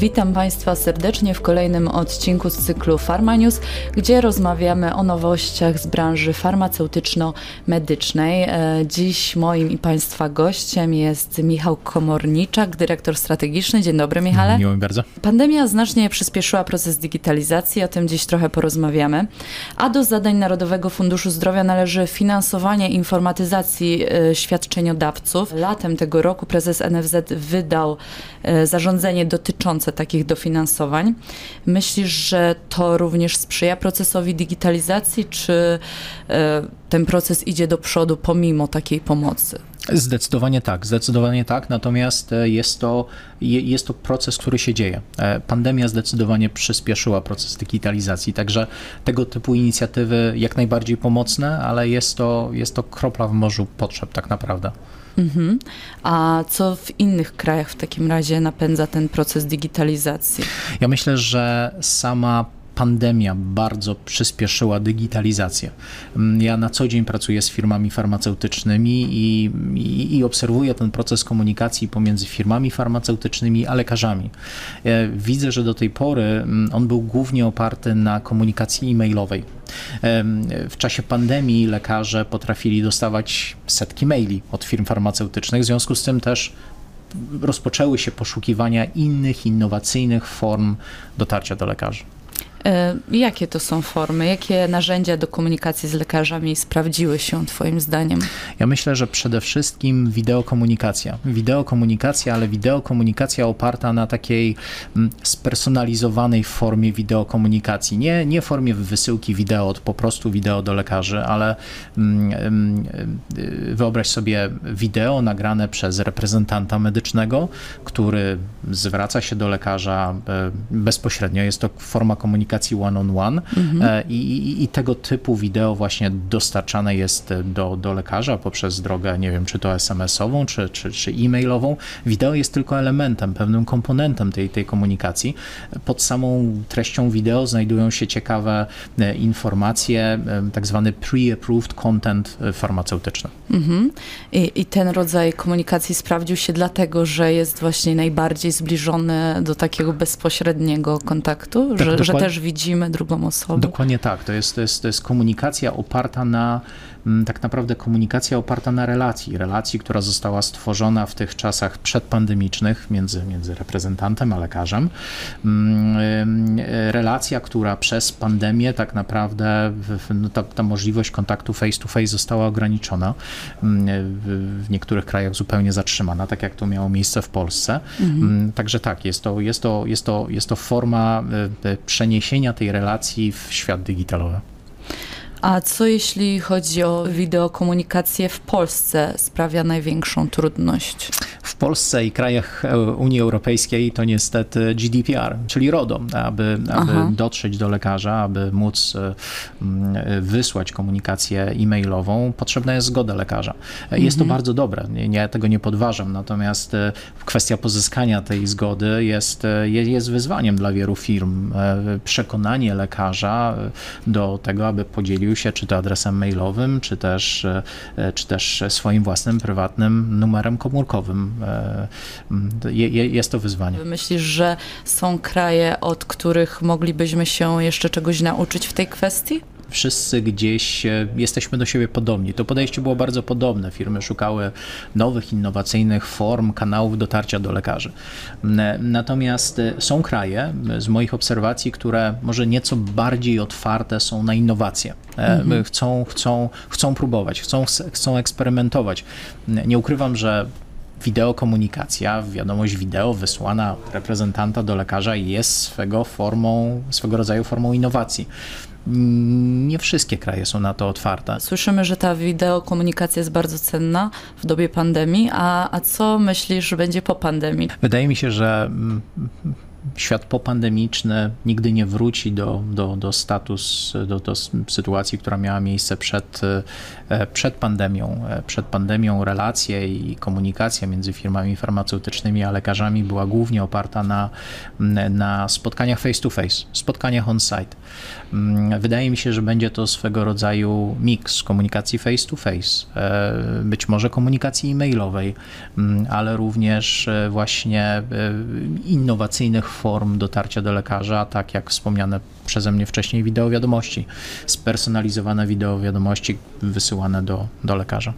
Witam Państwa serdecznie w kolejnym odcinku z cyklu Pharma News, gdzie rozmawiamy o nowościach z branży farmaceutyczno-medycznej. E, dziś moim i Państwa gościem jest Michał Komorniczak, dyrektor strategiczny. Dzień dobry, Michale. Miło mi bardzo. Pandemia znacznie przyspieszyła proces digitalizacji, o tym dziś trochę porozmawiamy. A do zadań Narodowego Funduszu Zdrowia należy finansowanie informatyzacji e, świadczeniodawców. Latem tego roku prezes NFZ wydał e, zarządzenie dotyczące takich dofinansowań. Myślisz, że to również sprzyja procesowi digitalizacji, czy e, ten proces idzie do przodu pomimo takiej pomocy? Zdecydowanie tak, zdecydowanie tak, natomiast e, jest to, jest to proces, który się dzieje. E, pandemia zdecydowanie przyspieszyła proces digitalizacji, także tego typu inicjatywy jak najbardziej pomocne, ale jest to, jest to kropla w morzu potrzeb tak naprawdę. Mhm. A co w innych krajach w takim razie napędza ten proces digitalizacji? Ja myślę, że sama pandemia bardzo przyspieszyła digitalizację. Mm, ja na co dzień pracuję z firmami farmaceutycznymi i, i, i, obserwuję ten proces komunikacji pomiędzy firmami farmaceutycznymi a lekarzami. E, widzę, że do tej pory mm, on był głównie oparty na komunikacji e-mailowej. W czasie pandemii lekarze potrafili dostawać setki maili od firm farmaceutycznych, w związku z tym też rozpoczęły się poszukiwania innych, innowacyjnych form dotarcia do lekarzy. E, jakie to są formy? Jakie narzędzia do komunikacji z lekarzami sprawdziły się Twoim zdaniem? Ja myślę, że przede wszystkim wideokomunikacja. Wideokomunikacja, ale wideokomunikacja oparta na takiej mm, spersonalizowanej formie wideokomunikacji. Nie, nie formie wysyłki wideo, po prostu wideo do lekarzy, ale mm, mm, wyobraź sobie wideo nagrane przez reprezentanta medycznego, który zwraca się do lekarza e, bezpośrednio. Jest to forma komunikacji one-on-one mhm. E, I, i, i, tego typu wideo właśnie dostarczane jest do, do lekarza poprzez drogę, nie wiem, czy to SMS-ową, czy, czy, czy e-mailową. Wideo jest tylko elementem, pewnym komponentem tej, tej komunikacji. Pod samą treścią wideo znajdują się ciekawe e, informacje, e, tak zwany pre-approved content farmaceutyczny. Mhm. I, I ten rodzaj komunikacji sprawdził się dlatego, że jest właśnie najbardziej zbliżony do takiego bezpośredniego kontaktu, tak, że, że też widzimy drugą osobę. Dokładnie tak. To jest, to jest, to jest komunikacja oparta na Mm, tak naprawdę komunikacja oparta na relacji, relacji, która została stworzona w tych czasach przedpandemicznych między, między reprezentantem a lekarzem. Mm, y, relacja, która przez pandemię tak naprawdę no ta, ta możliwość kontaktu face to face została ograniczona, mm, w niektórych krajach zupełnie zatrzymana, tak jak to miało miejsce w Polsce. Mhm. Także tak, jest to, jest, to, jest, to, jest to forma y, y, przeniesienia tej relacji w świat digitalowy. A co jeśli chodzi o wideokomunikację w Polsce sprawia największą trudność? W Polsce i krajach e, Unii Europejskiej to niestety GDPR, czyli RODO, aby, aby dotrzeć do lekarza, aby móc e, wysłać komunikację e-mailową, potrzebna jest zgoda lekarza. E, jest mhm. to bardzo dobre, ja tego nie podważam, natomiast kwestia pozyskania tej zgody jest, jest wyzwaniem dla wielu firm. Przekonanie lekarza do tego, aby podzielił się czy to adresem mailowym, czy też, czy też swoim własnym prywatnym numerem komórkowym. E, jest to wyzwanie. Myślisz, że są kraje, od których moglibyśmy się jeszcze czegoś nauczyć w tej kwestii? wszyscy gdzieś e, jesteśmy do siebie podobni. To podejście było bardzo podobne. Firmy szukały nowych, innowacyjnych form, kanałów dotarcia do lekarzy. Natomiast e, są kraje, z moich obserwacji, które może nieco bardziej otwarte są na innowacje. Mhm. Chcą, chcą, chcą próbować, chcą, chcą eksperymentować. Nie ukrywam, że wideokomunikacja, wiadomość wideo wysłana reprezentanta do lekarza jest swego formą, swego rodzaju formą innowacji nie wszystkie kraje są na to otwarte. Słyszymy, że ta wideokomunikacja jest bardzo cenna w dobie pandemii, a, a co myślisz, że będzie po pandemii? Wydaje mi się, że mm, świat popandemiczny nigdy nie wróci do, do, do status, do, do sytuacji, która miała miejsce przed, e, przed pandemią. E, przed pandemią relacje i komunikacja między firmami farmaceutycznymi a lekarzami była głównie oparta na, na spotkaniach face to face, spotkaniach on-site. Mm, wydaje mi się, że będzie to swego rodzaju miks komunikacji face to face, e, być może komunikacji e-mailowej, mm, ale również właśnie innowacyjnych form dotarcia do lekarza, tak jak wspomniane przeze mnie wcześniej wideo wiadomości, spersonalizowane wideo wiadomości wysyłane do, do lekarza.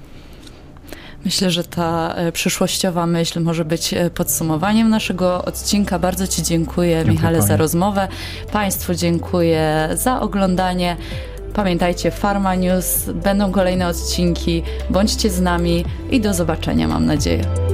Myślę, że ta e, przyszłościowa myśl może być e, podsumowaniem naszego odcinka. Bardzo Ci dziękuję, Dziękuję Michale, za Pani. rozmowę. Państwu dziękuję za oglądanie. Pamiętajcie, Pharma News, będą kolejne odcinki. Bądźcie z nami i do zobaczenia, mam nadzieję.